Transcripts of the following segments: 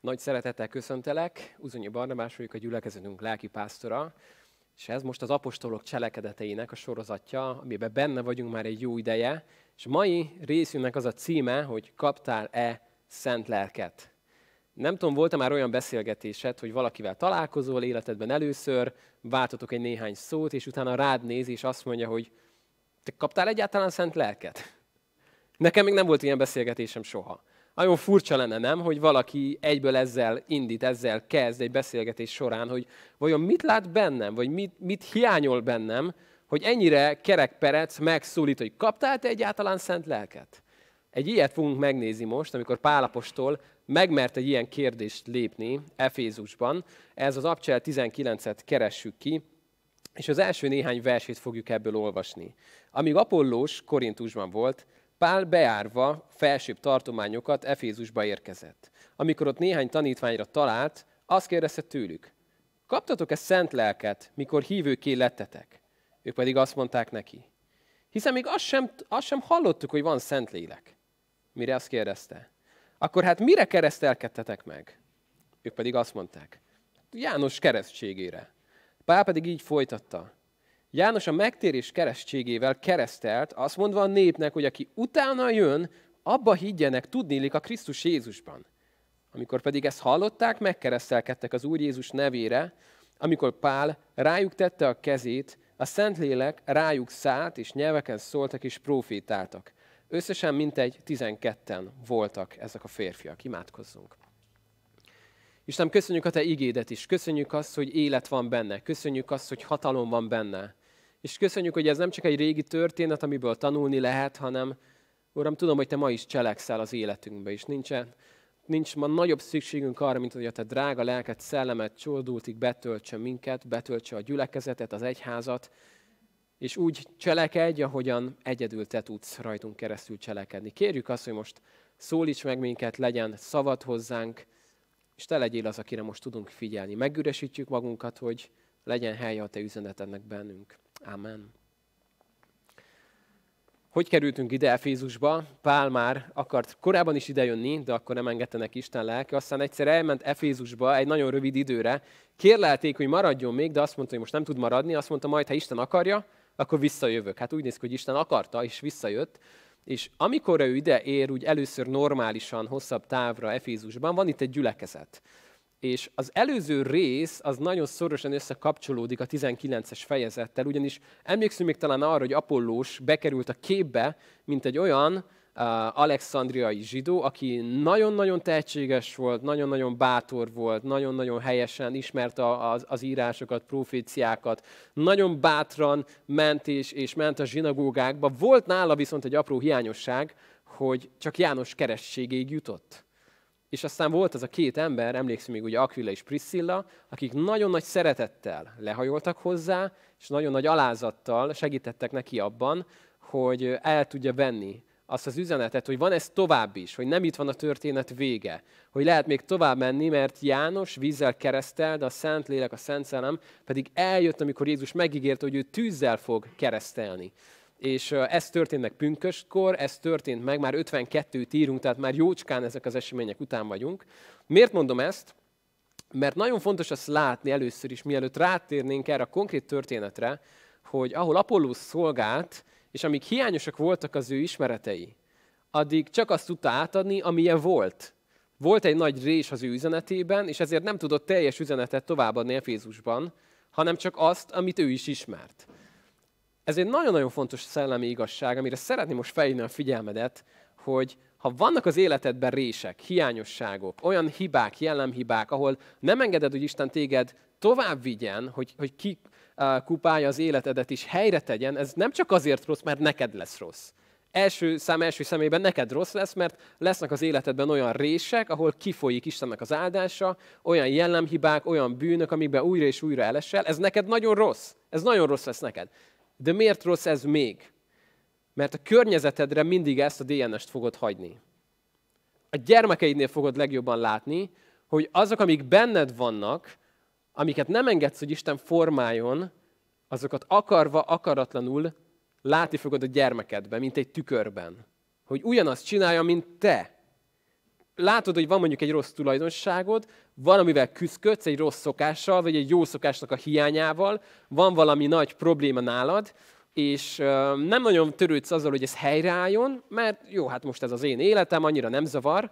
Nagy szeretettel köszöntelek, Uzonyi Barnabás vagyok a gyülekezetünk lelkipásztora, és ez most az apostolok cselekedeteinek a sorozatja, amiben benne vagyunk már egy jó ideje, és mai részünknek az a címe, hogy kaptál-e szent lelket. Nem tudom, volt-e már olyan beszélgetésed, hogy valakivel találkozol életedben először, váltotok egy néhány szót, és utána rád néz, és azt mondja, hogy te kaptál egyáltalán szent lelket? Nekem még nem volt ilyen beszélgetésem soha. Nagyon furcsa lenne, nem, hogy valaki egyből ezzel indít, ezzel kezd egy beszélgetés során, hogy vajon mit lát bennem, vagy mit, mit hiányol bennem, hogy ennyire kerekperec megszólít, hogy kaptál te egyáltalán szent lelket? Egy ilyet fogunk megnézni most, amikor Pálapostól megmert egy ilyen kérdést lépni Efézusban. Ez az Abcsel 19-et keressük ki, és az első néhány versét fogjuk ebből olvasni. Amíg Apollós Korintusban volt, Pál beárva felsőbb tartományokat Efézusba érkezett. Amikor ott néhány tanítványra talált, azt kérdezte tőlük, kaptatok-e szent lelket, mikor hívőké lettetek? Ők pedig azt mondták neki, hiszen még azt sem, azt sem hallottuk, hogy van szent lélek. Mire azt kérdezte? Akkor hát mire keresztelkedtetek meg? Ők pedig azt mondták, János keresztségére. Pál pedig így folytatta. János a megtérés keresztségével keresztelt, azt mondva a népnek, hogy aki utána jön, abba higgyenek, tudnélik a Krisztus Jézusban. Amikor pedig ezt hallották, megkeresztelkedtek az Úr Jézus nevére, amikor Pál rájuk tette a kezét, a Szentlélek rájuk szállt, és nyelveken szóltak és profétáltak. Összesen mintegy tizenketten voltak ezek a férfiak. Imádkozzunk. Isten, köszönjük a Te igédet is. Köszönjük azt, hogy élet van benne. Köszönjük azt, hogy hatalom van benne. És köszönjük, hogy ez nem csak egy régi történet, amiből tanulni lehet, hanem, Uram, tudom, hogy Te ma is cselekszel az életünkbe, és nincsen, nincs ma nagyobb szükségünk arra, mint hogy a Te drága lelket, szellemet csordultig betöltse minket, betöltse a gyülekezetet, az egyházat, és úgy cselekedj, ahogyan egyedül Te tudsz rajtunk keresztül cselekedni. Kérjük azt, hogy most szólíts meg minket, legyen szavad hozzánk, és Te legyél az, akire most tudunk figyelni. Megüresítjük magunkat, hogy legyen helye a Te üzenetednek bennünk. Amen. Hogy kerültünk ide Efézusba? Pál már akart korábban is idejönni, de akkor nem engedte neki Isten lelke. Aztán egyszer elment Efézusba egy nagyon rövid időre. Kérlelték, hogy maradjon még, de azt mondta, hogy most nem tud maradni. Azt mondta majd, ha Isten akarja, akkor visszajövök. Hát úgy néz ki, hogy Isten akarta, és visszajött. És amikor ő ide ér, úgy először normálisan, hosszabb távra Efézusban, van itt egy gyülekezet. És az előző rész az nagyon szorosan összekapcsolódik a 19-es fejezettel, ugyanis emlékszünk még talán arra, hogy Apollós bekerült a képbe, mint egy olyan uh, alexandriai zsidó, aki nagyon-nagyon tehetséges volt, nagyon-nagyon bátor volt, nagyon-nagyon helyesen ismerte az, az írásokat, proféciákat, nagyon bátran ment és, és ment a zsinagógákba. Volt nála viszont egy apró hiányosság, hogy csak János kerességéig jutott. És aztán volt az a két ember, emlékszem még ugye Aquila és Priscilla, akik nagyon nagy szeretettel lehajoltak hozzá, és nagyon nagy alázattal segítettek neki abban, hogy el tudja venni azt az üzenetet, hogy van ez tovább is, hogy nem itt van a történet vége, hogy lehet még tovább menni, mert János vízzel keresztel, de a Szent Lélek, a Szent Szellem pedig eljött, amikor Jézus megígérte, hogy ő tűzzel fog keresztelni és ez történt meg pünköstkor, ez történt meg, már 52-t írunk, tehát már jócskán ezek az események után vagyunk. Miért mondom ezt? Mert nagyon fontos azt látni először is, mielőtt rátérnénk erre a konkrét történetre, hogy ahol Apollós szolgált, és amíg hiányosak voltak az ő ismeretei, addig csak azt tudta átadni, amilyen volt. Volt egy nagy rés az ő üzenetében, és ezért nem tudott teljes üzenetet továbbadni Efézusban, hanem csak azt, amit ő is ismert. Ez egy nagyon-nagyon fontos szellemi igazság, amire szeretném most felhívni a figyelmedet, hogy ha vannak az életedben rések, hiányosságok, olyan hibák, jellemhibák, ahol nem engeded, hogy Isten téged tovább vigyen, hogy, hogy ki kupálja az életedet és helyre tegyen, ez nem csak azért rossz, mert neked lesz rossz. Első szám első szemében neked rossz lesz, mert lesznek az életedben olyan rések, ahol kifolyik Istennek az áldása, olyan jellemhibák, olyan bűnök, amikben újra és újra elesel. Ez neked nagyon rossz. Ez nagyon rossz lesz neked. De miért rossz ez még? Mert a környezetedre mindig ezt a DNS-t fogod hagyni. A gyermekeidnél fogod legjobban látni, hogy azok, amik benned vannak, amiket nem engedsz, hogy Isten formáljon, azokat akarva, akaratlanul látni fogod a gyermekedben, mint egy tükörben. Hogy ugyanazt csinálja, mint te. Látod, hogy van mondjuk egy rossz tulajdonságod, valamivel küzdködsz, egy rossz szokással, vagy egy jó szokásnak a hiányával, van valami nagy probléma nálad, és nem nagyon törődsz azzal, hogy ez helyreálljon, mert jó, hát most ez az én életem, annyira nem zavar,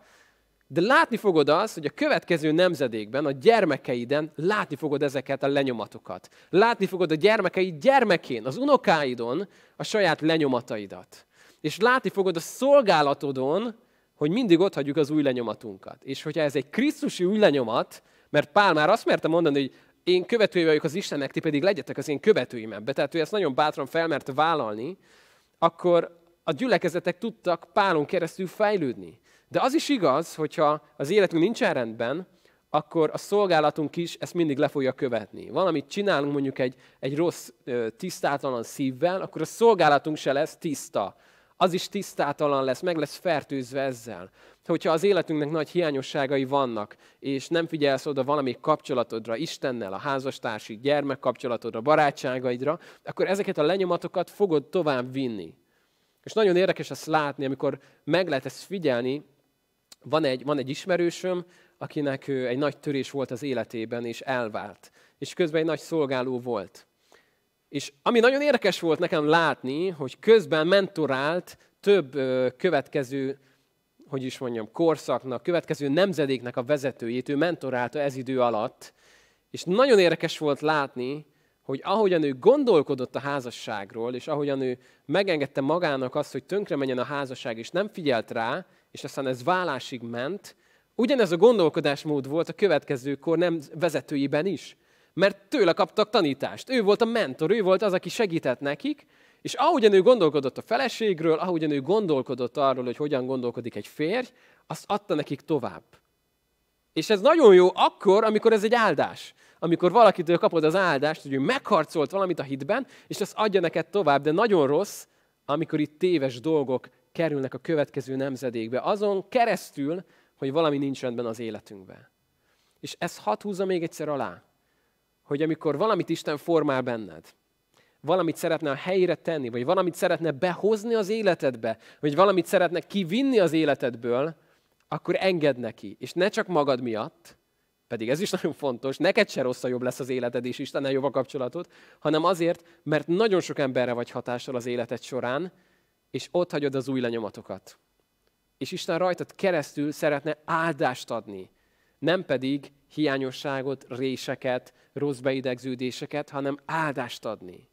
de látni fogod azt, hogy a következő nemzedékben, a gyermekeiden látni fogod ezeket a lenyomatokat. Látni fogod a gyermekeid gyermekén, az unokáidon a saját lenyomataidat. És látni fogod a szolgálatodon, hogy mindig ott hagyjuk az új lenyomatunkat. És hogyha ez egy Krisztusi új lenyomat, mert Pál már azt merte mondani, hogy én követői vagyok az Istennek, ti pedig legyetek az én követőim ebbe. Tehát ő ezt nagyon bátran felmerte vállalni, akkor a gyülekezetek tudtak Pálon keresztül fejlődni. De az is igaz, hogyha az életünk nincsen rendben, akkor a szolgálatunk is ezt mindig le fogja követni. Valamit csinálunk mondjuk egy, egy rossz, tisztátalan szívvel, akkor a szolgálatunk se lesz tiszta. Az is tisztátalan lesz, meg lesz fertőzve ezzel. Hogyha az életünknek nagy hiányosságai vannak, és nem figyelsz oda valami kapcsolatodra, Istennel, a házastársi, gyermekkapcsolatodra, barátságaidra, akkor ezeket a lenyomatokat fogod tovább vinni. És nagyon érdekes ezt látni, amikor meg lehet ezt figyelni, van egy, van egy ismerősöm, akinek egy nagy törés volt az életében, és elvált. És közben egy nagy szolgáló volt. És ami nagyon érdekes volt nekem látni, hogy közben mentorált több következő, hogy is mondjam, korszaknak, következő nemzedéknek a vezetőjét, ő mentorálta ez idő alatt, és nagyon érdekes volt látni, hogy ahogyan ő gondolkodott a házasságról, és ahogyan ő megengedte magának azt, hogy tönkre menjen a házasság, és nem figyelt rá, és aztán ez vállásig ment, ugyanez a gondolkodásmód volt a következő kor nem vezetőiben is. Mert tőle kaptak tanítást. Ő volt a mentor, ő volt az, aki segített nekik, és ahogyan ő gondolkodott a feleségről, ahogyan ő gondolkodott arról, hogy hogyan gondolkodik egy férj, azt adta nekik tovább. És ez nagyon jó akkor, amikor ez egy áldás. Amikor valakitől kapod az áldást, hogy ő megharcolt valamit a hitben, és azt adja neked tovább, de nagyon rossz, amikor itt téves dolgok kerülnek a következő nemzedékbe. Azon keresztül, hogy valami nincs rendben az életünkben. És ez hat húzza még egyszer alá, hogy amikor valamit Isten formál benned, valamit szeretne a helyére tenni, vagy valamit szeretne behozni az életedbe, vagy valamit szeretne kivinni az életedből, akkor engedd neki. És ne csak magad miatt, pedig ez is nagyon fontos, neked se rossz, jobb lesz az életed, és Istennel jobb a kapcsolatod, hanem azért, mert nagyon sok emberre vagy hatással az életed során, és ott hagyod az új lenyomatokat. És Isten rajtad keresztül szeretne áldást adni, nem pedig hiányosságot, réseket, rossz beidegződéseket, hanem áldást adni.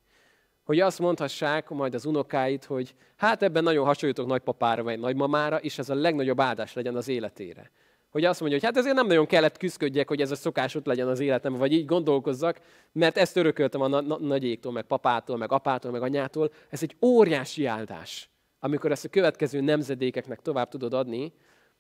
Hogy azt mondhassák majd az unokáit, hogy hát ebben nagyon hasonlítok nagypapára vagy nagymamára, és ez a legnagyobb áldás legyen az életére. Hogy azt mondja, hogy hát ezért nem nagyon kellett küzdködjek, hogy ez a szokás ott legyen az életem, vagy így gondolkozzak, mert ezt örököltem a na- na- nagyéktól, meg papától, meg apától, meg anyától. Ez egy óriási áldás amikor ezt a következő nemzedékeknek tovább tudod adni,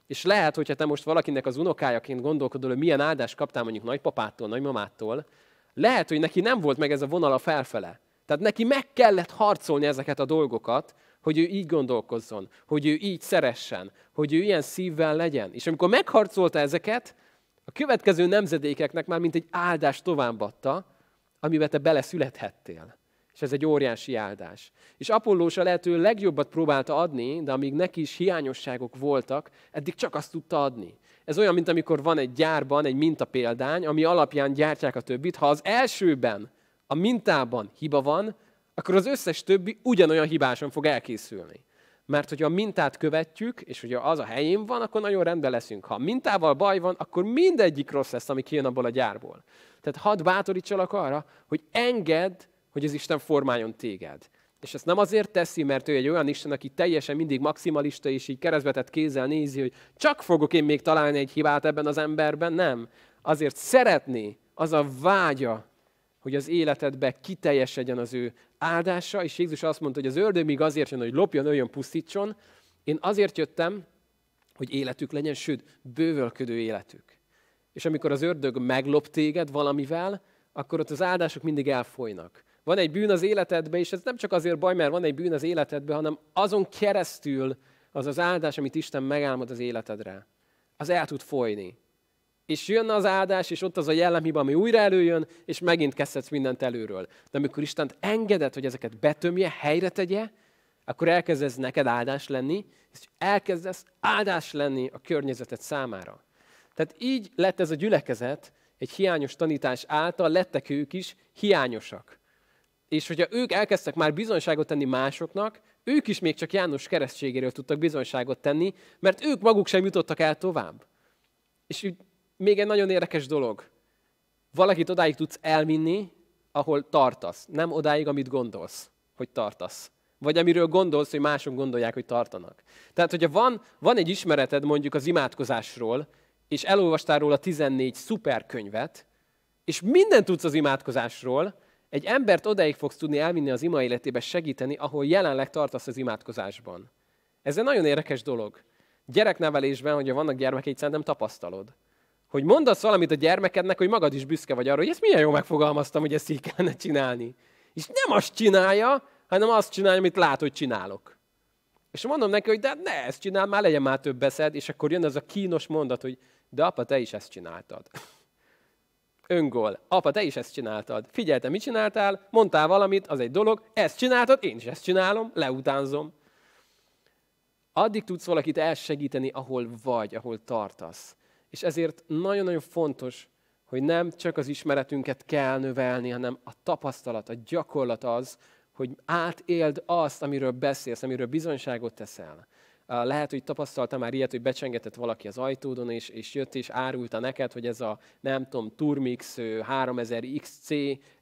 és lehet, hogyha te most valakinek az unokájaként gondolkodol, hogy milyen áldást kaptál mondjuk nagypapától, nagymamától, lehet, hogy neki nem volt meg ez a vonala felfele. Tehát neki meg kellett harcolni ezeket a dolgokat, hogy ő így gondolkozzon, hogy ő így szeressen, hogy ő ilyen szívvel legyen. És amikor megharcolta ezeket, a következő nemzedékeknek már mint egy áldást továbbadta, amivel te beleszülethettél. És ez egy óriási áldás. És Apollós a lehető legjobbat próbálta adni, de amíg neki is hiányosságok voltak, eddig csak azt tudta adni. Ez olyan, mint amikor van egy gyárban egy mintapéldány, ami alapján gyártják a többit. Ha az elsőben, a mintában hiba van, akkor az összes többi ugyanolyan hibásan fog elkészülni. Mert hogyha a mintát követjük, és hogyha az a helyén van, akkor nagyon rendben leszünk. Ha a mintával baj van, akkor mindegyik rossz lesz, ami kijön abból a gyárból. Tehát hadd bátorítsalak arra, hogy engedd, hogy az Isten formáljon téged. És ezt nem azért teszi, mert ő egy olyan Isten, aki teljesen mindig maximalista, és így keresztbetett kézzel nézi, hogy csak fogok én még találni egy hibát ebben az emberben. Nem. Azért szeretné, az a vágya, hogy az életedbe kiteljesedjen az ő áldása, és Jézus azt mondta, hogy az ördög még azért jön, hogy lopjon, öljön, pusztítson. Én azért jöttem, hogy életük legyen, sőt, bővölködő életük. És amikor az ördög meglop téged valamivel, akkor ott az áldások mindig elfolynak. Van egy bűn az életedben, és ez nem csak azért baj, mert van egy bűn az életedben, hanem azon keresztül az az áldás, amit Isten megálmod az életedre, az el tud folyni. És jön az áldás, és ott az a jellemhiba, ami újra előjön, és megint kezdhetsz mindent előről. De amikor Isten engedett, hogy ezeket betömje, helyre tegye, akkor elkezdesz neked áldás lenni, és elkezdesz áldás lenni a környezetet számára. Tehát így lett ez a gyülekezet, egy hiányos tanítás által lettek ők is hiányosak. És hogyha ők elkezdtek már bizonyságot tenni másoknak, ők is még csak János keresztségéről tudtak bizonyságot tenni, mert ők maguk sem jutottak el tovább. És még egy nagyon érdekes dolog. Valakit odáig tudsz elvinni, ahol tartasz. Nem odáig, amit gondolsz, hogy tartasz. Vagy amiről gondolsz, hogy mások gondolják, hogy tartanak. Tehát, hogyha van, van egy ismereted mondjuk az imádkozásról, és elolvastál róla 14 szuper könyvet, és mindent tudsz az imádkozásról, egy embert odaig fogsz tudni elvinni az ima életébe segíteni, ahol jelenleg tartasz az imádkozásban. Ez egy nagyon érdekes dolog. Gyereknevelésben, hogyha vannak gyermekeid, szerintem tapasztalod. Hogy mondasz valamit a gyermekednek, hogy magad is büszke vagy arra, hogy ezt milyen jól megfogalmaztam, hogy ezt így kellene csinálni. És nem azt csinálja, hanem azt csinálja, amit lát, hogy csinálok. És mondom neki, hogy de ne ezt csinál, már legyen már több beszed, és akkor jön ez a kínos mondat, hogy de apa, te is ezt csináltad. Öngól. Apa, te is ezt csináltad. Figyelj, te mit csináltál? Mondtál valamit, az egy dolog. Ezt csináltad, én is ezt csinálom, leutánzom. Addig tudsz valakit elsegíteni, ahol vagy, ahol tartasz. És ezért nagyon-nagyon fontos, hogy nem csak az ismeretünket kell növelni, hanem a tapasztalat, a gyakorlat az, hogy átéld azt, amiről beszélsz, amiről bizonyságot teszel. Lehet, hogy tapasztalta már ilyet, hogy becsengetett valaki az ajtódon, és, és jött és árulta neked, hogy ez a, nem tudom, Turmix 3000 XC,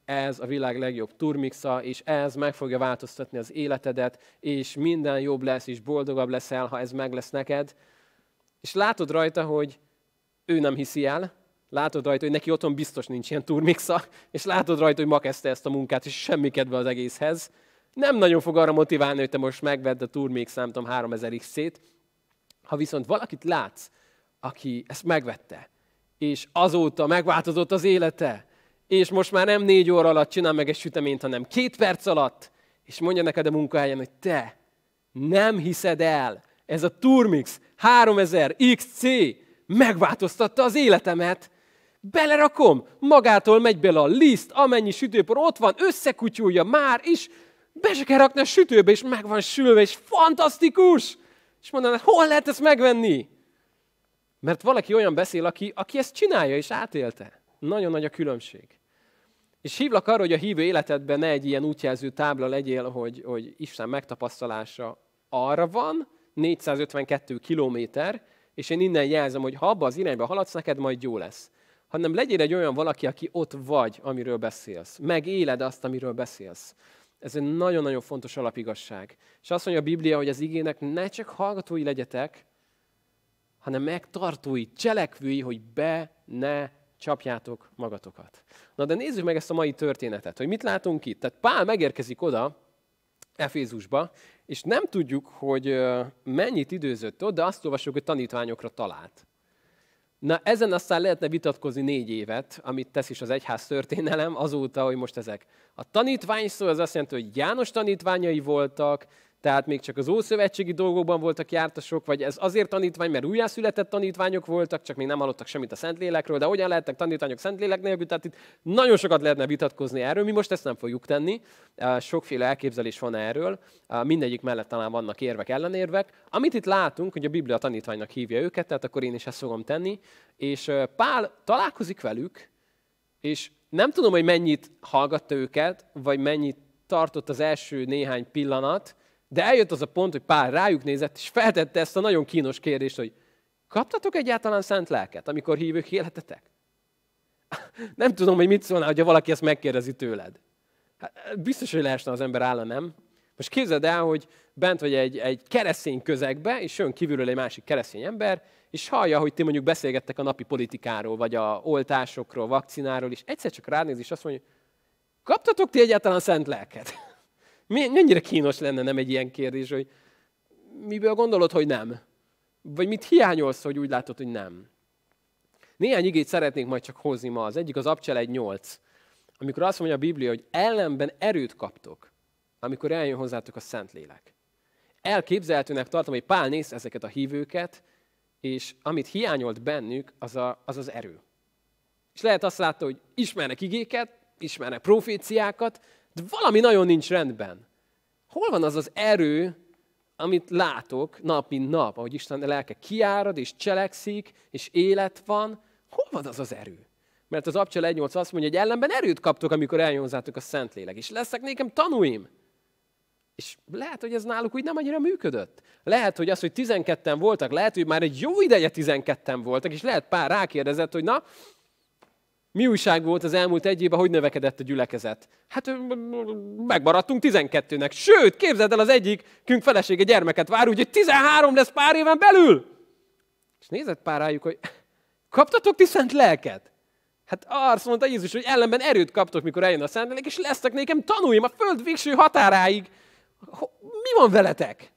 ez a világ legjobb turmixa, és ez meg fogja változtatni az életedet, és minden jobb lesz, és boldogabb leszel, ha ez meg lesz neked. És látod rajta, hogy ő nem hiszi el, látod rajta, hogy neki otthon biztos nincs ilyen turmixa, és látod rajta, hogy ma kezdte ezt a munkát, és semmi kedve az egészhez, nem nagyon fog arra motiválni, hogy te most megvedd a Turmix, tudom, 3000 X-ét. Ha viszont valakit látsz, aki ezt megvette, és azóta megváltozott az élete, és most már nem négy óra alatt csinál meg egy süteményt, hanem két perc alatt, és mondja neked a munkahelyen, hogy te nem hiszed el, ez a Turmix 3000 XC megváltoztatta az életemet, belerakom, magától megy bele a liszt, amennyi sütőpor ott van, összekutyulja már, és be se kell rakni a sütőbe, és meg van sülve, és fantasztikus! És mondanád, hol lehet ezt megvenni? Mert valaki olyan beszél, aki, aki ezt csinálja és átélte. Nagyon nagy a különbség. És hívlak arra, hogy a hívő életedben ne egy ilyen útjelző tábla legyél, hogy, hogy Isten megtapasztalása arra van, 452 kilométer, és én innen jelzem, hogy ha abba az irányba haladsz, neked majd jó lesz. Hanem legyél egy olyan valaki, aki ott vagy, amiről beszélsz. Megéled azt, amiről beszélsz. Ez egy nagyon-nagyon fontos alapigasság. És azt mondja a Biblia, hogy az igének ne csak hallgatói legyetek, hanem megtartói, cselekvői, hogy be ne csapjátok magatokat. Na de nézzük meg ezt a mai történetet, hogy mit látunk itt. Tehát Pál megérkezik oda, Efézusba, és nem tudjuk, hogy mennyit időzött ott, de azt olvasjuk, hogy tanítványokra talált. Na ezen aztán lehetne vitatkozni négy évet, amit tesz is az egyház történelem, azóta, hogy most ezek. A tanítvány szó az azt jelenti, hogy János tanítványai voltak, tehát még csak az ószövetségi dolgokban voltak jártasok, vagy ez azért tanítvány, mert újjászületett tanítványok voltak, csak még nem hallottak semmit a Szentlélekről, de hogyan lehettek tanítványok Szentlélek nélkül, tehát itt nagyon sokat lehetne vitatkozni erről, mi most ezt nem fogjuk tenni, sokféle elképzelés van erről, mindegyik mellett talán vannak érvek, ellenérvek. Amit itt látunk, hogy a Biblia tanítványnak hívja őket, tehát akkor én is ezt fogom tenni, és Pál találkozik velük, és nem tudom, hogy mennyit hallgatta őket, vagy mennyit tartott az első néhány pillanat, de eljött az a pont, hogy Pál rájuk nézett, és feltette ezt a nagyon kínos kérdést, hogy kaptatok egyáltalán szent lelket, amikor hívők életetek? Nem tudom, hogy mit szólna, hogyha valaki ezt megkérdezi tőled. Hát, biztos, hogy leesne az ember álla, nem? Most képzeld el, hogy bent vagy egy, egy keresztény közegbe, és jön kívülről egy másik keresztény ember, és hallja, hogy ti mondjuk beszélgettek a napi politikáról, vagy a oltásokról, vakcináról, és egyszer csak ránéz, és azt mondja, kaptatok ti egyáltalán szent lelket? Mennyire kínos lenne nem egy ilyen kérdés, hogy miből gondolod, hogy nem? Vagy mit hiányolsz, hogy úgy látod, hogy nem? Néhány igét szeretnék majd csak hozni ma. Az egyik az Abcsel 8, amikor azt mondja a Biblia, hogy ellenben erőt kaptok, amikor eljön hozzátok a Szentlélek. Elképzelhetőnek tartom, hogy Pál néz ezeket a hívőket, és amit hiányolt bennük, az, a, az az erő. És lehet azt látta, hogy ismernek igéket, ismernek proféciákat, de valami nagyon nincs rendben. Hol van az az erő, amit látok nap mint nap, ahogy Isten lelke kiárad, és cselekszik, és élet van, hol van az az erő? Mert az Abcsel 1.8 azt mondja, hogy ellenben erőt kaptok, amikor elnyomzátok a Szentlélek, és leszek nékem tanúim. És lehet, hogy ez náluk úgy nem annyira működött. Lehet, hogy az, hogy 12-en voltak, lehet, hogy már egy jó ideje 12-en voltak, és lehet pár rákérdezett, hogy na, mi újság volt az elmúlt egy évben, hogy növekedett a gyülekezet? Hát megmaradtunk 12-nek. Sőt, képzeld el, az egyikünk felesége gyermeket vár, úgyhogy 13 lesz pár éven belül. És nézett pár rájuk, hogy kaptatok ti szent lelket? Hát azt mondta Jézus, hogy ellenben erőt kaptok, mikor eljön a Szentlélek, és lesznek nékem tanuljem a föld végső határáig. Mi van veletek?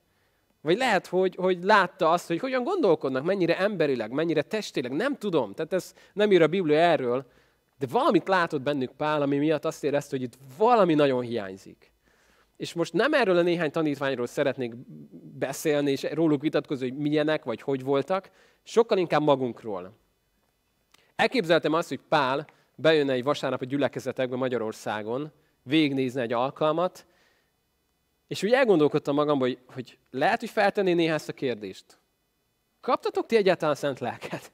Vagy lehet, hogy, hogy látta azt, hogy hogyan gondolkodnak, mennyire emberileg, mennyire testileg, nem tudom. Tehát ez nem ír a Biblia erről, de valamit látott bennük Pál, ami miatt azt érezte, hogy itt valami nagyon hiányzik. És most nem erről a néhány tanítványról szeretnék beszélni, és róluk vitatkozni, hogy milyenek, vagy hogy voltak, sokkal inkább magunkról. Elképzeltem azt, hogy Pál bejönne egy vasárnap a gyülekezetekbe Magyarországon, végignézne egy alkalmat, és úgy elgondolkodtam magamban, hogy, hogy lehet, hogy feltenné néha ezt a kérdést. Kaptatok ti egyáltalán szent lelket?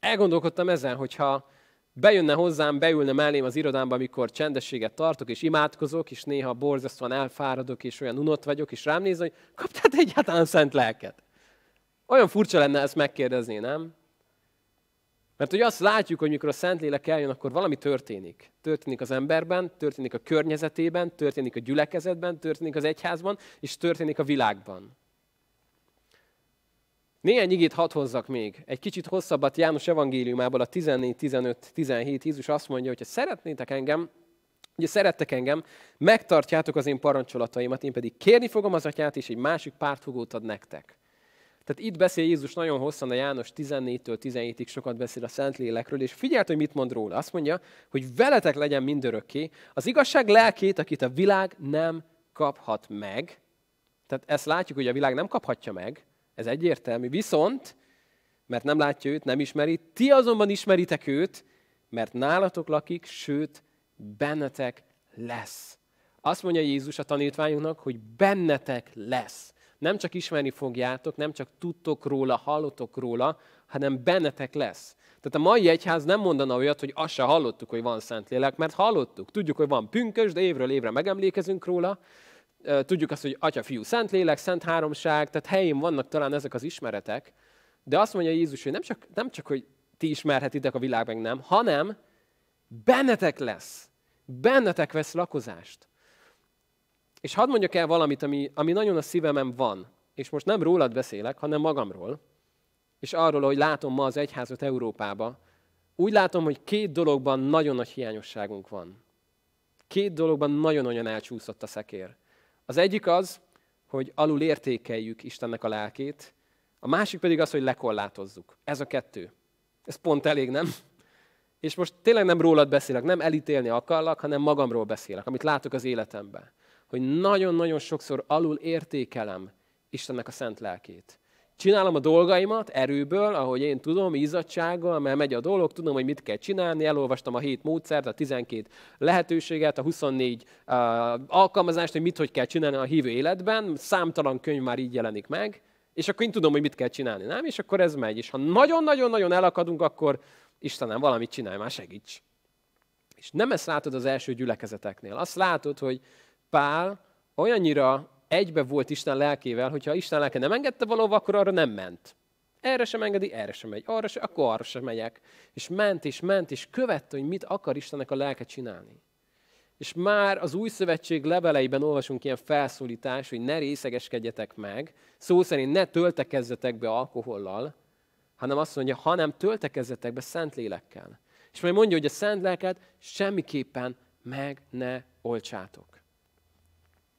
Elgondolkodtam ezen, hogyha bejönne hozzám, beülne mellém az irodámba, amikor csendességet tartok, és imádkozok, és néha borzasztóan elfáradok, és olyan unott vagyok, és rám néz, hogy kaptál egyáltalán szent lelket? Olyan furcsa lenne ezt megkérdezni, nem? Mert hogy azt látjuk, hogy mikor a Szentlélek eljön, akkor valami történik. Történik az emberben, történik a környezetében, történik a gyülekezetben, történik az egyházban, és történik a világban. Néhány igét hadd hozzak még. Egy kicsit hosszabbat János evangéliumából, a 14, 15, 17 Jézus azt mondja, hogy ha szeretnétek engem, ugye szerettek engem, megtartjátok az én parancsolataimat, én pedig kérni fogom az atyát, és egy másik pártfogót ad nektek. Tehát itt beszél Jézus nagyon hosszan, a János 14-től 17-ig sokat beszél a Szentlélekről, és figyelt, hogy mit mond róla. Azt mondja, hogy veletek legyen mindörökké az igazság lelkét, akit a világ nem kaphat meg. Tehát ezt látjuk, hogy a világ nem kaphatja meg, ez egyértelmű. Viszont, mert nem látja őt, nem ismeri, ti azonban ismeritek őt, mert nálatok lakik, sőt, bennetek lesz. Azt mondja Jézus a tanítványunknak, hogy bennetek lesz. Nem csak ismerni fogjátok, nem csak tudtok róla, hallotok róla, hanem bennetek lesz. Tehát a mai egyház nem mondana olyat, hogy azt se hallottuk, hogy van Szentlélek, mert hallottuk. Tudjuk, hogy van pünkös, de évről évre megemlékezünk róla, tudjuk azt, hogy Atya, Fiú, Szentlélek, Szent Háromság, tehát helyén vannak talán ezek az ismeretek, de azt mondja Jézus, hogy nem csak, nem csak hogy ti ismerhetitek a világ, meg nem, hanem bennetek lesz. Bennetek vesz lakozást. És hadd mondjak el valamit, ami, ami nagyon a szívemen van, és most nem rólad beszélek, hanem magamról, és arról, hogy látom ma az egyházat Európába, úgy látom, hogy két dologban nagyon nagy hiányosságunk van. Két dologban nagyon-nagyon elcsúszott a szekér. Az egyik az, hogy alul értékeljük Istennek a lelkét, a másik pedig az, hogy lekorlátozzuk. Ez a kettő. Ez pont elég, nem? És most tényleg nem rólad beszélek, nem elítélni akarlak, hanem magamról beszélek, amit látok az életemben. Hogy nagyon-nagyon sokszor alul értékelem Istennek a szent lelkét. Csinálom a dolgaimat erőből, ahogy én tudom, izzadsággal, mert megy a dolog, tudom, hogy mit kell csinálni, elolvastam a hét módszert, a 12 lehetőséget, a 24 uh, alkalmazást, hogy mit, hogy kell csinálni a hívő életben, számtalan könyv már így jelenik meg, és akkor én tudom, hogy mit kell csinálni, nem? És akkor ez megy. És ha nagyon-nagyon-nagyon elakadunk, akkor Istenem, valamit csinálj, már segíts. És nem ezt látod az első gyülekezeteknél. Azt látod, hogy Pál olyannyira egybe volt Isten lelkével, hogyha Isten lelke nem engedte valahova, akkor arra nem ment. Erre sem engedi, erre sem megy, arra sem, akkor arra sem megyek. És ment, és ment, és követte, hogy mit akar Istennek a lelke csinálni. És már az új szövetség leveleiben olvasunk ilyen felszólítás, hogy ne részegeskedjetek meg, szó szerint ne töltekezzetek be alkohollal, hanem azt mondja, hanem töltekezzetek be szent lélekkel. És majd mondja, hogy a szent lelket semmiképpen meg ne olcsátok.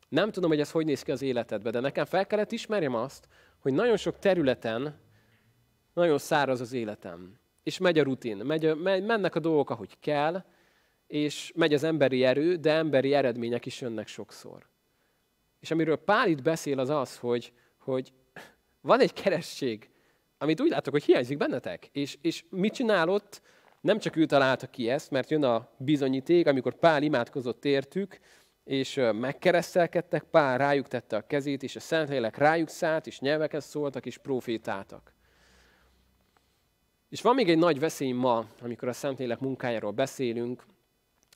Nem tudom, hogy ez hogy néz ki az életedben, de nekem fel kellett ismerjem azt, hogy nagyon sok területen nagyon száraz az életem. És megy a rutin, megy, megy, mennek a dolgok, ahogy kell, és megy az emberi erő, de emberi eredmények is jönnek sokszor. És amiről Pál itt beszél, az az, hogy, hogy van egy keresség, amit úgy látok, hogy hiányzik bennetek. És, és mit csinálott? Nem csak ő találta ki ezt, mert jön a bizonyíték, amikor Pál imádkozott értük, és megkeresztelkedtek, Pál rájuk tette a kezét, és a Szentlélek rájuk szállt, és nyelveket szóltak, és profétáltak. És van még egy nagy veszély ma, amikor a Szentlélek munkájáról beszélünk,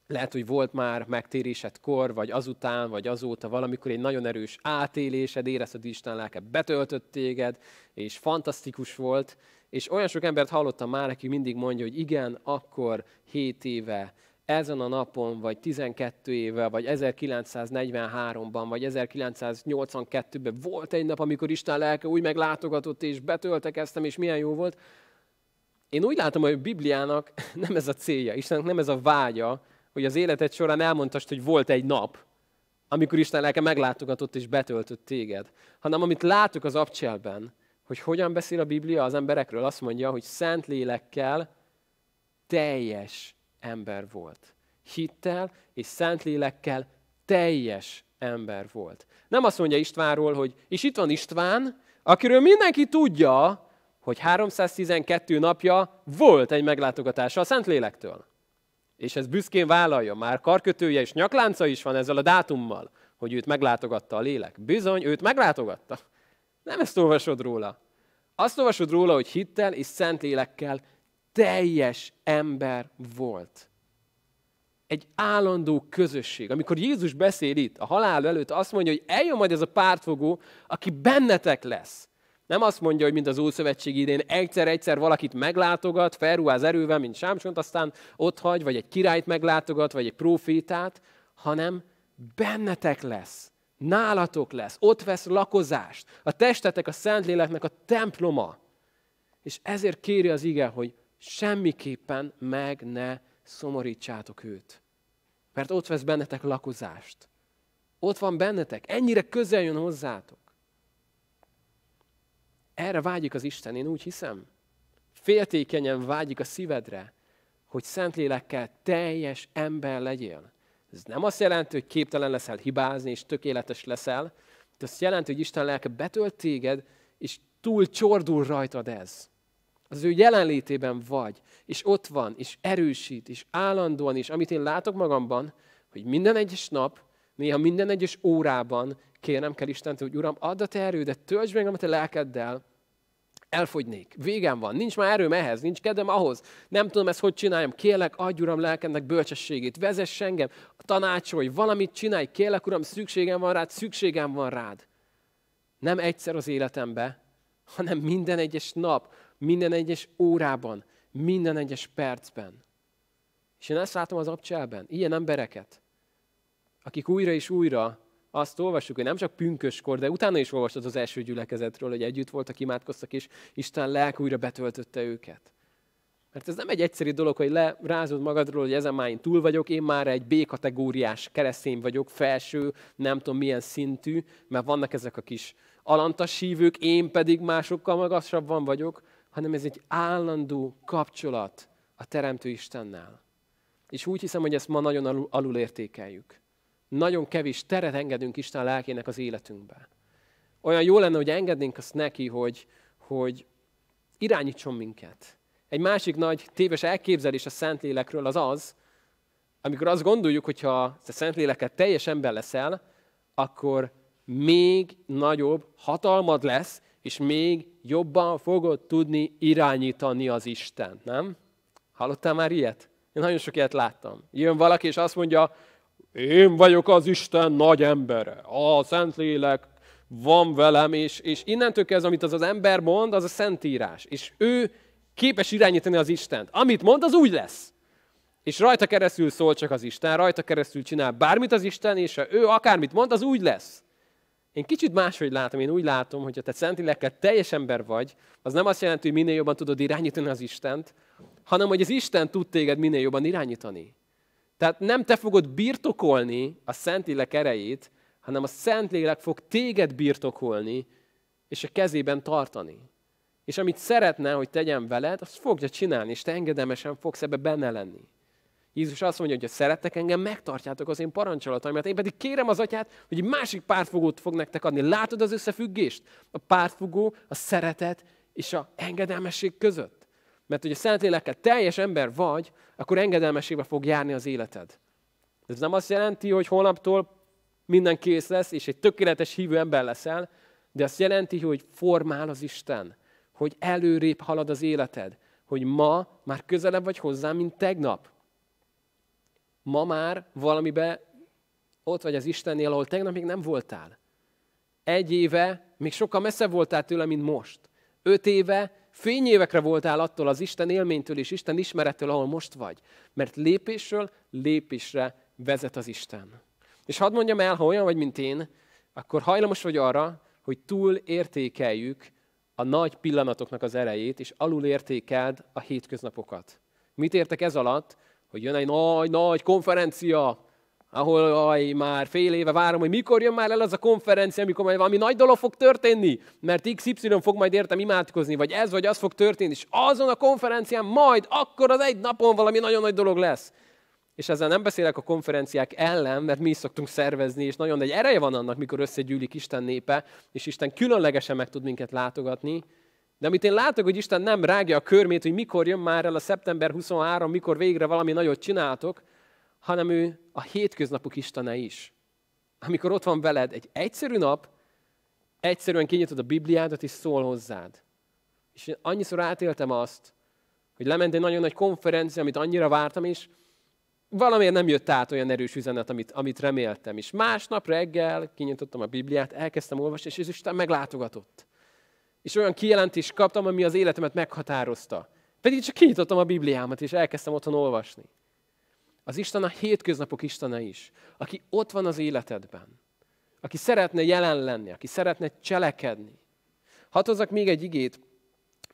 lehet, hogy volt már megtérésedkor, vagy azután, vagy azóta valamikor egy nagyon erős átélésed, érezted, hogy Isten lelke betöltött téged, és fantasztikus volt, és olyan sok embert hallottam már, aki mindig mondja, hogy igen, akkor 7 éve, ezen a napon, vagy 12 éve, vagy 1943-ban, vagy 1982-ben volt egy nap, amikor Isten lelke úgy meglátogatott, és betöltekeztem, és milyen jó volt. Én úgy látom, hogy a Bibliának nem ez a célja, Istennek nem ez a vágya, hogy az életed során elmondtast, hogy volt egy nap, amikor Isten lelke meglátogatott és betöltött téged, hanem amit látok az abcselben, hogy hogyan beszél a Biblia az emberekről, azt mondja, hogy szent lélekkel teljes ember volt. Hittel és szent lélekkel teljes ember volt. Nem azt mondja Istvánról, hogy és itt van István, akiről mindenki tudja, hogy 312 napja volt egy meglátogatása a Szentlélektől és ez büszkén vállalja, már karkötője és nyaklánca is van ezzel a dátummal, hogy őt meglátogatta a lélek. Bizony, őt meglátogatta. Nem ezt olvasod róla. Azt olvasod róla, hogy hittel és szent lélekkel teljes ember volt. Egy állandó közösség. Amikor Jézus beszél itt, a halál előtt, azt mondja, hogy eljön majd ez a pártfogó, aki bennetek lesz. Nem azt mondja, hogy mint az Ószövetség idén egyszer-egyszer valakit meglátogat, felruház erővel, mint Sámsont, aztán ott hagy, vagy egy királyt meglátogat, vagy egy profétát, hanem bennetek lesz, nálatok lesz, ott vesz lakozást. A testetek a Szentléleknek a temploma. És ezért kéri az ige, hogy semmiképpen meg ne szomorítsátok őt. Mert ott vesz bennetek lakozást. Ott van bennetek, ennyire közel jön hozzátok. Erre vágyik az Isten, én úgy hiszem. Féltékenyen vágyik a szívedre, hogy Szentlélekkel teljes ember legyél. Ez nem azt jelenti, hogy képtelen leszel hibázni, és tökéletes leszel, de azt jelenti, hogy Isten lelke betölt téged, és túl csordul rajtad ez. Az ő jelenlétében vagy, és ott van, és erősít, és állandóan is, amit én látok magamban, hogy minden egyes nap, néha minden egyes órában kérnem kell Istent, hogy Uram, add a te erődet, töltsd meg a te lelkeddel, elfogynék. Végem van. Nincs már erőm ehhez, nincs kedvem ahhoz. Nem tudom ezt hogy csináljam. Kérlek, adj Uram lelkemnek bölcsességét. Vezess engem, tanácsolj, valamit csinálj. Kérlek, Uram, szükségem van rád, szükségem van rád. Nem egyszer az életembe, hanem minden egyes nap, minden egyes órában, minden egyes percben. És én ezt látom az abcselben, ilyen embereket, akik újra és újra azt olvassuk, hogy nem csak pünköskor, de utána is olvastad az első gyülekezetről, hogy együtt voltak, imádkoztak, és Isten lelk újra betöltötte őket. Mert ez nem egy egyszerű dolog, hogy lerázod magadról, hogy ezen már én túl vagyok, én már egy B-kategóriás keresztény vagyok, felső, nem tudom milyen szintű, mert vannak ezek a kis alantas hívők, én pedig másokkal magasabban vagyok, hanem ez egy állandó kapcsolat a Teremtő Istennel. És úgy hiszem, hogy ezt ma nagyon alul értékeljük nagyon kevés teret engedünk Isten lelkének az életünkbe. Olyan jó lenne, hogy engednénk azt neki, hogy, hogy irányítson minket. Egy másik nagy téves elképzelés a Szentlélekről az az, amikor azt gondoljuk, hogy ha a Szentléleket teljes ember leszel, akkor még nagyobb hatalmad lesz, és még jobban fogod tudni irányítani az Isten, nem? Hallottál már ilyet? Én nagyon sok ilyet láttam. Jön valaki, és azt mondja, én vagyok az Isten nagy embere, a Szentlélek van velem, és, és innentől kezdve, amit az az ember mond, az a Szentírás. És ő képes irányítani az Istent. Amit mond, az úgy lesz. És rajta keresztül szól csak az Isten, rajta keresztül csinál bármit az Isten, és ha ő akármit mond, az úgy lesz. Én kicsit máshogy látom, én úgy látom, hogy ha te Szentlélekkel teljes ember vagy, az nem azt jelenti, hogy minél jobban tudod irányítani az Istent, hanem hogy az Isten tud téged minél jobban irányítani. Tehát nem te fogod birtokolni a Szentlélek erejét, hanem a Szentlélek fog téged birtokolni, és a kezében tartani. És amit szeretne, hogy tegyen veled, azt fogja csinálni, és te engedelmesen fogsz ebbe benne lenni. Jézus azt mondja, hogy ha szerettek engem, megtartjátok az én parancsolataimat. Én pedig kérem az atyát, hogy egy másik pártfogót fog nektek adni. Látod az összefüggést? A pártfogó, a szeretet és a engedelmesség között. Mert hogy a Szentlélekkel teljes ember vagy, akkor engedelmességbe fog járni az életed. Ez nem azt jelenti, hogy holnaptól minden kész lesz, és egy tökéletes hívő ember leszel, de azt jelenti, hogy formál az Isten, hogy előrébb halad az életed, hogy ma már közelebb vagy hozzám, mint tegnap. Ma már valamibe ott vagy az Istennél, ahol tegnap még nem voltál. Egy éve még sokkal messzebb voltál tőle, mint most. Öt éve fényévekre voltál attól az Isten élménytől és Isten ismerettől, ahol most vagy. Mert lépésről lépésre vezet az Isten. És hadd mondjam el, ha olyan vagy, mint én, akkor hajlamos vagy arra, hogy túl értékeljük a nagy pillanatoknak az erejét, és alul értékeld a hétköznapokat. Mit értek ez alatt? Hogy jön egy nagy-nagy konferencia, ahol aj, már fél éve várom, hogy mikor jön már el az a konferencia, amikor majd valami nagy dolog fog történni, mert XY fog majd értem imádkozni, vagy ez vagy az fog történni, és azon a konferencián majd akkor az egy napon valami nagyon nagy dolog lesz. És ezzel nem beszélek a konferenciák ellen, mert mi is szoktunk szervezni, és nagyon nagy ereje van annak, mikor összegyűlik Isten népe, és Isten különlegesen meg tud minket látogatni. De amit én látok, hogy Isten nem rágja a körmét, hogy mikor jön már el a szeptember 23, mikor végre valami nagyot csináltok, hanem ő a hétköznapok Istene is. Amikor ott van veled egy egyszerű nap, egyszerűen kinyitod a Bibliádat és szól hozzád. És én annyiszor átéltem azt, hogy lement egy nagyon nagy konferencia, amit annyira vártam, és valamiért nem jött át olyan erős üzenet, amit, amit reméltem. És másnap reggel kinyitottam a Bibliát, elkezdtem olvasni, és Isten meglátogatott. És olyan kijelentést kaptam, ami az életemet meghatározta. Pedig csak kinyitottam a Bibliámat, és elkezdtem otthon olvasni. Az Isten a hétköznapok Istene is, aki ott van az életedben, aki szeretne jelen lenni, aki szeretne cselekedni. Hadd hozzak még egy igét.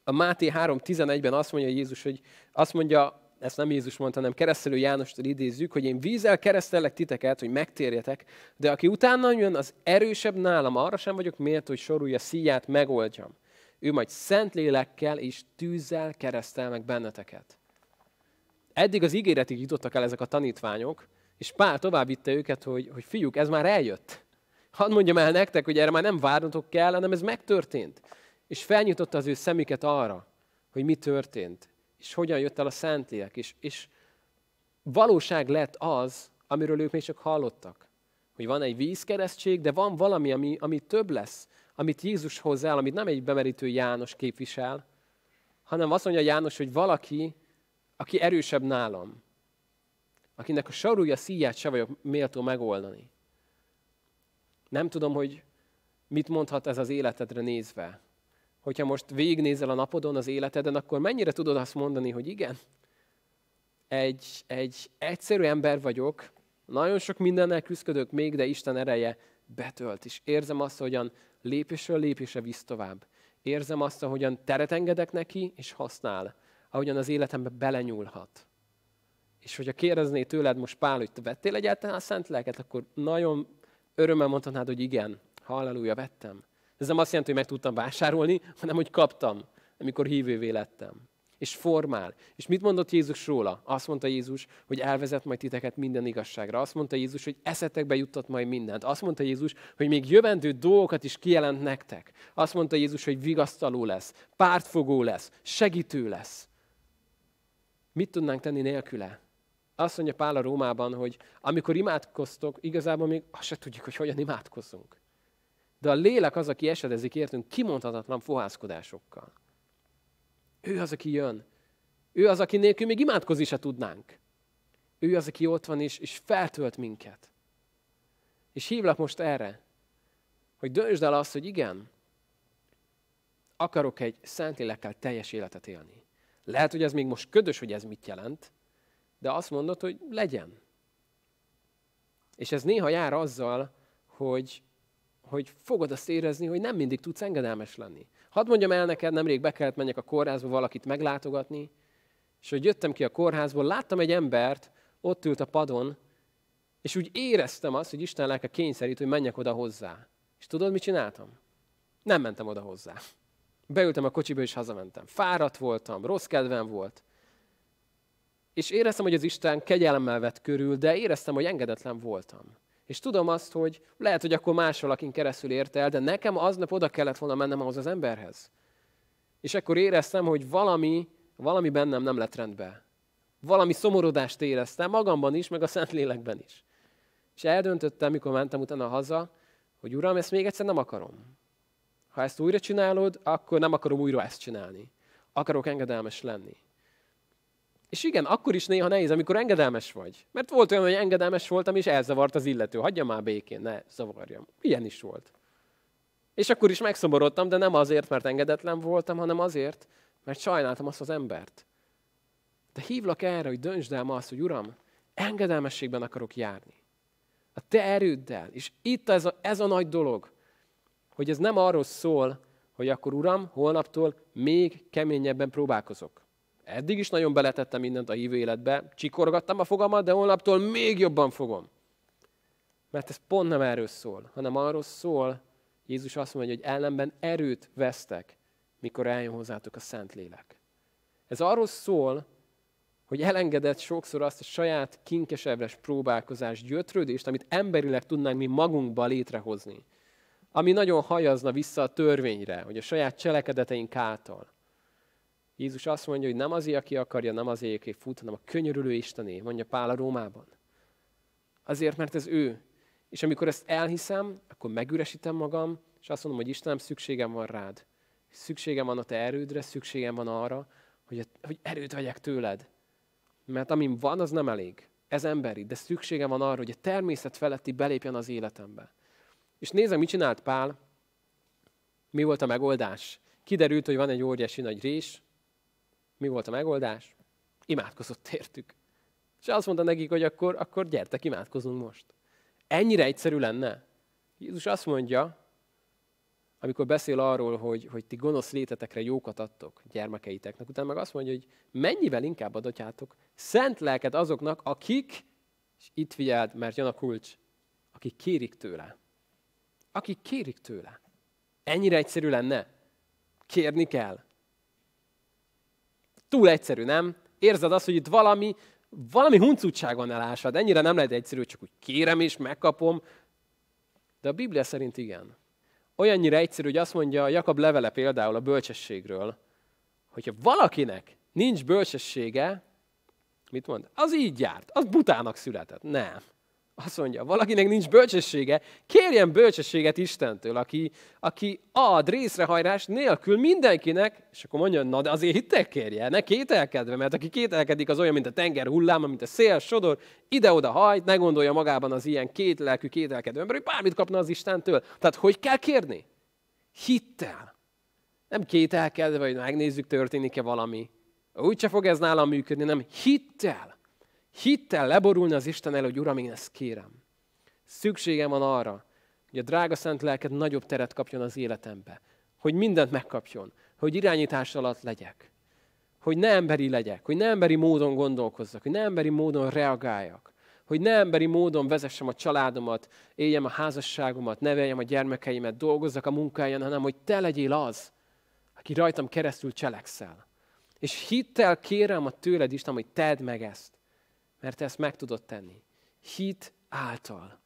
A Máté 3.11-ben azt mondja Jézus, hogy azt mondja, ezt nem Jézus mondta, hanem keresztelő Jánostól idézzük, hogy én vízzel keresztellek titeket, hogy megtérjetek, de aki utána jön, az erősebb nálam, arra sem vagyok mért, hogy sorulja szíját megoldjam. Ő majd szent lélekkel és tűzzel keresztel meg benneteket. Eddig az ígéretig jutottak el ezek a tanítványok, és Pál tovább vitte őket, hogy, hogy fiúk, ez már eljött. Hadd mondjam el nektek, hogy erre már nem várnotok kell, hanem ez megtörtént. És felnyitotta az ő szemüket arra, hogy mi történt, és hogyan jött el a Szentlélek, és, és valóság lett az, amiről ők még csak hallottak. Hogy van egy vízkeresztség, de van valami, ami, ami több lesz, amit Jézus hozzá, amit nem egy bemerítő János képvisel, hanem azt mondja János, hogy valaki, aki erősebb nálam, akinek a sarúja szíját se vagyok méltó megoldani. Nem tudom, hogy mit mondhat ez az életedre nézve. Hogyha most végignézel a napodon, az életeden, akkor mennyire tudod azt mondani, hogy igen, egy, egy egyszerű ember vagyok, nagyon sok mindennel küzdök még, de Isten ereje betölt, és érzem azt, hogyan lépésről lépésre visz tovább. Érzem azt, ahogyan teret engedek neki, és használ ahogyan az életembe belenyúlhat. És hogyha kérdezné tőled most Pál, hogy te vettél egyáltalán a szent lelket, akkor nagyon örömmel mondhatnád, hogy igen, halleluja, vettem. Ez nem azt jelenti, hogy meg tudtam vásárolni, hanem hogy kaptam, amikor hívővé lettem. És formál. És mit mondott Jézus róla? Azt mondta Jézus, hogy elvezet majd titeket minden igazságra. Azt mondta Jézus, hogy eszetekbe juttat majd mindent. Azt mondta Jézus, hogy még jövendő dolgokat is kijelent nektek. Azt mondta Jézus, hogy vigasztaló lesz, pártfogó lesz, segítő lesz. Mit tudnánk tenni nélküle? Azt mondja Pál a Rómában, hogy amikor imádkoztok, igazából még azt se tudjuk, hogy hogyan imádkozzunk. De a lélek az, aki esedezik értünk kimondhatatlan fohászkodásokkal. Ő az, aki jön. Ő az, aki nélkül még imádkozni se tudnánk. Ő az, aki ott van és, és feltölt minket. És hívlak most erre, hogy döntsd el azt, hogy igen, akarok egy szentlélekkel teljes életet élni. Lehet, hogy ez még most ködös, hogy ez mit jelent, de azt mondod, hogy legyen. És ez néha jár azzal, hogy, hogy fogod azt érezni, hogy nem mindig tudsz engedelmes lenni. Hadd mondjam el neked, nemrég be kellett menjek a kórházba valakit meglátogatni, és hogy jöttem ki a kórházból, láttam egy embert, ott ült a padon, és úgy éreztem azt, hogy Isten lelke kényszerít, hogy menjek oda hozzá. És tudod, mit csináltam? Nem mentem oda hozzá. Beültem a kocsiba, és hazamentem. Fáradt voltam, rossz kedvem volt. És éreztem, hogy az Isten kegyelemmel vett körül, de éreztem, hogy engedetlen voltam. És tudom azt, hogy lehet, hogy akkor más valakin keresztül érte el, de nekem aznap oda kellett volna mennem ahhoz az emberhez. És akkor éreztem, hogy valami, valami bennem nem lett rendben. Valami szomorodást éreztem, magamban is, meg a Szentlélekben is. És eldöntöttem, mikor mentem utána haza, hogy Uram, ezt még egyszer nem akarom. Ha ezt újra csinálod, akkor nem akarom újra ezt csinálni. Akarok engedelmes lenni. És igen, akkor is néha nehéz, amikor engedelmes vagy. Mert volt olyan, hogy engedelmes voltam, és elzavart az illető. Hagyja már békén, ne zavarjam. Ilyen is volt. És akkor is megszomorodtam, de nem azért, mert engedetlen voltam, hanem azért, mert sajnáltam azt az embert. De hívlak erre, hogy döntsd el ma azt, hogy Uram, engedelmességben akarok járni. A te erőddel. És itt ez a, ez a nagy dolog, hogy ez nem arról szól, hogy akkor Uram, holnaptól még keményebben próbálkozok. Eddig is nagyon beletettem mindent a hívő életbe, csikorgattam a fogamat, de holnaptól még jobban fogom. Mert ez pont nem erről szól, hanem arról szól, Jézus azt mondja, hogy ellenben erőt vesztek, mikor eljön hozzátok a Szentlélek. Ez arról szól, hogy elengedett sokszor azt a saját kinkesebres próbálkozás gyötrődést, amit emberileg tudnánk mi magunkba létrehozni. Ami nagyon hajazna vissza a törvényre, hogy a saját cselekedeteink által. Jézus azt mondja, hogy nem azért, aki akarja, nem azért, aki fut, hanem a könyörülő Istené, mondja Pál a Rómában. Azért, mert ez ő. És amikor ezt elhiszem, akkor megüresítem magam, és azt mondom, hogy Istenem, szükségem van rád. Szükségem van a te erődre, szükségem van arra, hogy, hogy erőt vegyek tőled. Mert amim van, az nem elég. Ez emberi, de szükségem van arra, hogy a természet feletti belépjen az életembe. És nézem, mit csinált Pál. Mi volt a megoldás? Kiderült, hogy van egy óriási nagy rés. Mi volt a megoldás? Imádkozott értük. És azt mondta nekik, hogy akkor, akkor gyertek, imádkozunk most. Ennyire egyszerű lenne? Jézus azt mondja, amikor beszél arról, hogy, hogy ti gonosz létetekre jókat adtok gyermekeiteknek, utána meg azt mondja, hogy mennyivel inkább adatjátok szent lelket azoknak, akik, és itt figyeld, mert jön a kulcs, akik kérik tőle. Akik kérik tőle. Ennyire egyszerű lenne? Kérni kell. Túl egyszerű, nem? Érzed azt, hogy itt valami, valami huncutság van elásad. Ennyire nem lehet egyszerű, csak úgy kérem és megkapom. De a Biblia szerint igen olyannyira egyszerű, hogy azt mondja Jakab levele például a bölcsességről, hogyha valakinek nincs bölcsessége, mit mond? Az így járt, az butának született. Nem. Azt mondja, valakinek nincs bölcsessége, kérjen bölcsességet Istentől, aki, aki ad részrehajrás nélkül mindenkinek, és akkor mondja, na de azért hittek kérje, ne kételkedve, mert aki kételkedik, az olyan, mint a tenger hulláma, mint a szél sodor, ide-oda hajt, ne gondolja magában az ilyen két lelkű, kételkedő ember, hogy bármit kapna az Istentől. Tehát hogy kell kérni? Hittel. Nem kételkedve, hogy megnézzük, történik-e valami. Úgyse fog ez nálam működni, nem hittel hittel leborulni az Isten elő, hogy Uram, én ezt kérem. Szükségem van arra, hogy a drága szent lelked nagyobb teret kapjon az életembe. Hogy mindent megkapjon. Hogy irányítás alatt legyek. Hogy ne emberi legyek. Hogy ne emberi módon gondolkozzak. Hogy ne emberi módon reagáljak. Hogy ne emberi módon vezessem a családomat, éljem a házasságomat, neveljem a gyermekeimet, dolgozzak a munkáján, hanem hogy te legyél az, aki rajtam keresztül cselekszel. És hittel kérem a tőled Isten, hogy tedd meg ezt. Mert ezt meg tudod tenni. Hit által.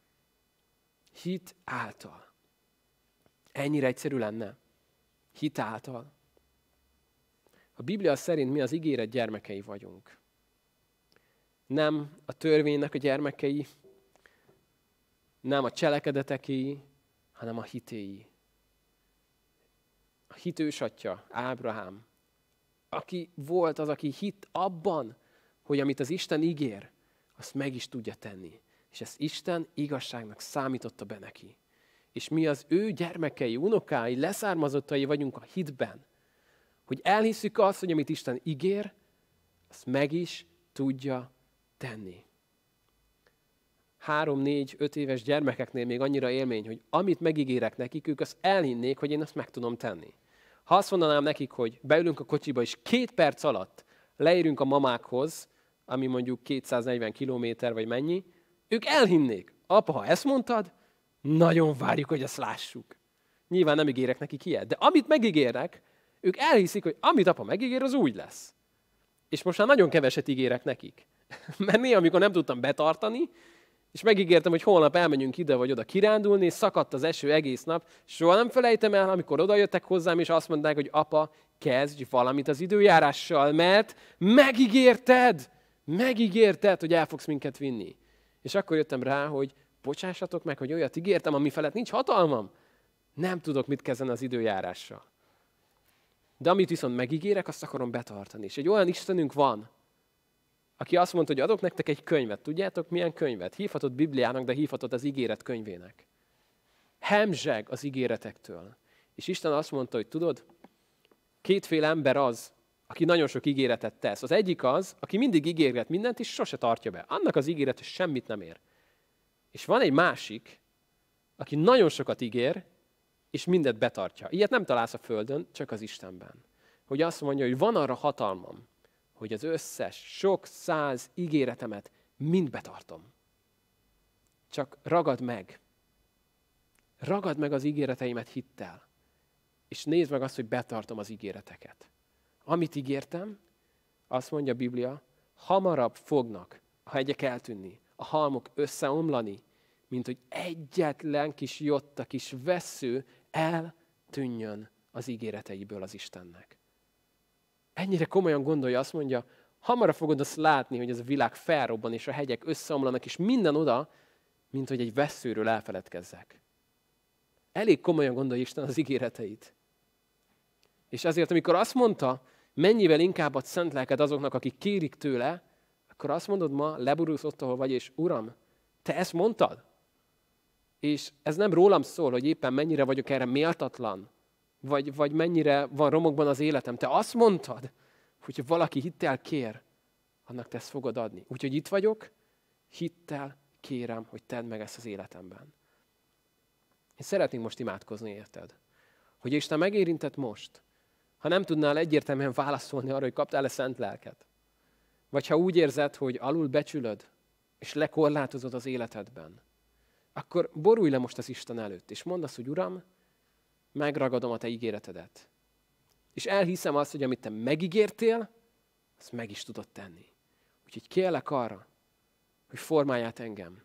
Hit által. Ennyire egyszerű lenne. Hit által. A Biblia szerint mi az ígéret gyermekei vagyunk. Nem a törvénynek a gyermekei, nem a cselekedetekei, hanem a hitéi. A hitős atya, Ábrahám, aki volt az, aki hit abban, hogy amit az Isten ígér, azt meg is tudja tenni. És ezt Isten igazságnak számította be neki. És mi az ő gyermekei, unokái, leszármazottai vagyunk a hitben, hogy elhiszük azt, hogy amit Isten ígér, azt meg is tudja tenni. Három, négy, öt éves gyermekeknél még annyira élmény, hogy amit megígérek nekik, ők azt elhinnék, hogy én azt meg tudom tenni. Ha azt mondanám nekik, hogy beülünk a kocsiba, és két perc alatt leérünk a mamákhoz, ami mondjuk 240 kilométer vagy mennyi, ők elhinnék. Apa, ha ezt mondtad, nagyon várjuk, hogy ezt lássuk. Nyilván nem ígérek nekik ilyet, de amit megígérek, ők elhiszik, hogy amit apa megígér, az úgy lesz. És most már nagyon keveset ígérek nekik. Mert néha, amikor nem tudtam betartani, és megígértem, hogy holnap elmenjünk ide vagy oda kirándulni, és szakadt az eső egész nap. Soha nem felejtem el, amikor oda jöttek hozzám, és azt mondták, hogy apa, kezdj valamit az időjárással, mert megígérted! Megígérted, hogy el fogsz minket vinni. És akkor jöttem rá, hogy bocsássatok meg, hogy olyat ígértem, ami felett nincs hatalmam. Nem tudok mit kezdeni az időjárással. De amit viszont megígérek, azt akarom betartani. És egy olyan Istenünk van, aki azt mondta, hogy adok nektek egy könyvet. Tudjátok, milyen könyvet? Hívhatod Bibliának, de hívhatod az ígéret könyvének. Hemzseg az ígéretektől. És Isten azt mondta, hogy tudod, kétféle ember az, aki nagyon sok ígéretet tesz. Az egyik az, aki mindig ígéret mindent, és sose tartja be. Annak az ígéret semmit nem ér. És van egy másik, aki nagyon sokat ígér, és mindet betartja. Ilyet nem találsz a Földön, csak az Istenben. Hogy azt mondja, hogy van arra hatalmam, hogy az összes, sok száz ígéretemet mind betartom. Csak ragad meg. Ragad meg az ígéreteimet hittel. És nézd meg azt, hogy betartom az ígéreteket. Amit ígértem, azt mondja a Biblia, hamarabb fognak a hegyek eltűnni, a halmok összeomlani, mint hogy egyetlen kis jotta, kis vesző eltűnjön az ígéreteiből az Istennek. Ennyire komolyan gondolja, azt mondja, hamarabb fogod azt látni, hogy ez a világ felrobban, és a hegyek összeomlanak, és minden oda, mint hogy egy veszőről elfeledkezzek. Elég komolyan gondolja Isten az ígéreteit. És ezért, amikor azt mondta, mennyivel inkább ad szent lelked azoknak, akik kérik tőle, akkor azt mondod ma, leburulsz ott, ahol vagy, és Uram, te ezt mondtad? És ez nem rólam szól, hogy éppen mennyire vagyok erre méltatlan, vagy, vagy mennyire van romokban az életem. Te azt mondtad, hogyha valaki hittel kér, annak te ezt fogod adni. Úgyhogy itt vagyok, hittel kérem, hogy tedd meg ezt az életemben. Én szeretnénk most imádkozni, érted? Hogy Isten megérintett most, ha nem tudnál egyértelműen válaszolni arra, hogy kaptál-e szent lelket. Vagy ha úgy érzed, hogy alul becsülöd, és lekorlátozod az életedben, akkor borulj le most az Isten előtt, és mondd azt, hogy Uram, megragadom a Te ígéretedet. És elhiszem azt, hogy amit Te megígértél, azt meg is tudod tenni. Úgyhogy kérlek arra, hogy formálját engem.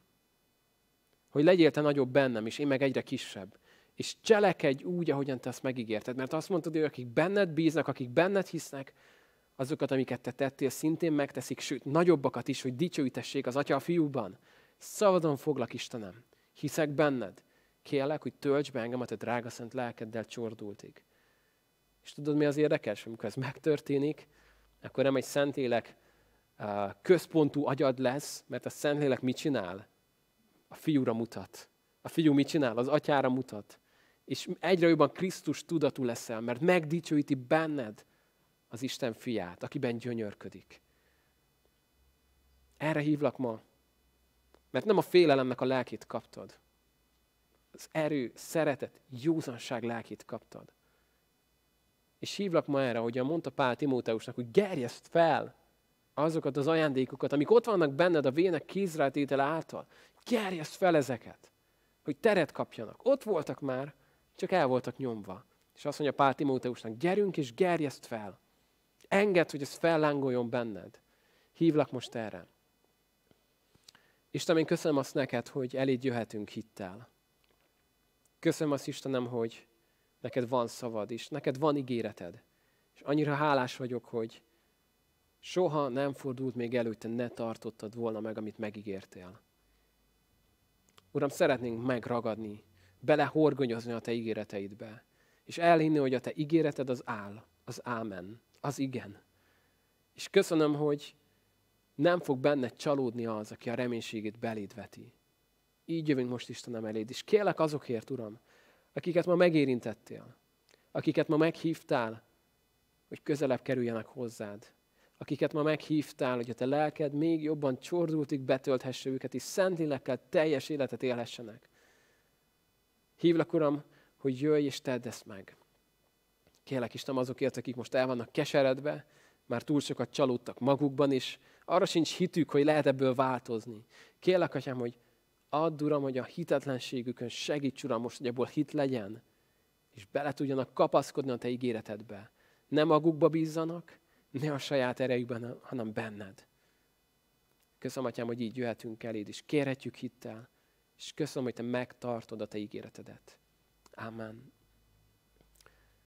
Hogy legyél Te nagyobb bennem, és én meg egyre kisebb. És cselekedj úgy, ahogyan Te azt megígérted. Mert azt mondtad, hogy akik benned bíznak, akik benned hisznek, azokat, amiket Te tettél, szintén megteszik, sőt, nagyobbakat is, hogy dicsőítessék az Atya a fiúban. Szabadon foglak, Istenem. Hiszek benned. Kérlek, hogy tölts be engem a te drága szent lelkeddel csordultig. És tudod, mi az érdekes? Amikor ez megtörténik, akkor nem egy szentélek központú agyad lesz, mert a Szentlélek mit csinál? A fiúra mutat. A fiú mit csinál? Az atyára mutat. És egyre jobban Krisztus tudatú leszel, mert megdicsőíti benned az Isten fiát, akiben gyönyörködik. Erre hívlak ma, mert nem a félelemnek a lelkét kaptad. Az erő, szeretet, józanság lelkét kaptad. És hívlak ma erre, a mondta Pál Timóteusnak, hogy gerjeszt fel azokat az ajándékokat, amik ott vannak benned a vének kézrátétele által. Gerjeszt fel ezeket, hogy teret kapjanak. Ott voltak már, csak el voltak nyomva. És azt mondja Pál Timóteusnak, gyerünk és gerjeszt fel. Engedd, hogy ez fellángoljon benned. Hívlak most erre. Istenem, én köszönöm azt neked, hogy eléd jöhetünk hittel. Köszönöm azt, Istenem, hogy neked van szavad is, neked van ígéreted. És annyira hálás vagyok, hogy soha nem fordult még elő, hogy te ne tartottad volna meg, amit megígértél. Uram, szeretnénk megragadni, belehorgonyozni a te ígéreteidbe, és elhinni, hogy a te ígéreted az áll, az ámen, az igen. És köszönöm, hogy nem fog benned csalódni az, aki a reménységét beléd veti. Így jövünk most Istenem eléd, és kérlek azokért, Uram, akiket ma megérintettél, akiket ma meghívtál, hogy közelebb kerüljenek hozzád, akiket ma meghívtál, hogy a te lelked még jobban csordultig betölthesse őket, és szentlélekkel teljes életet élhessenek. Hívlak, Uram, hogy jöjj és tedd ezt meg. Kérlek Istenem azokért, akik most el vannak keseredve, már túl sokat csalódtak magukban, és arra sincs hitük, hogy lehet ebből változni. Kérlek, Atyám, hogy add, Uram, hogy a hitetlenségükön segíts, Uram, most, hogy ebből hit legyen, és bele tudjanak kapaszkodni a Te ígéretedbe. Nem magukba bízzanak, ne a saját erejükben, hanem benned. Köszönöm, Atyám, hogy így jöhetünk eléd, és kérhetjük hittel, és köszönöm, hogy Te megtartod a Te ígéretedet. Amen.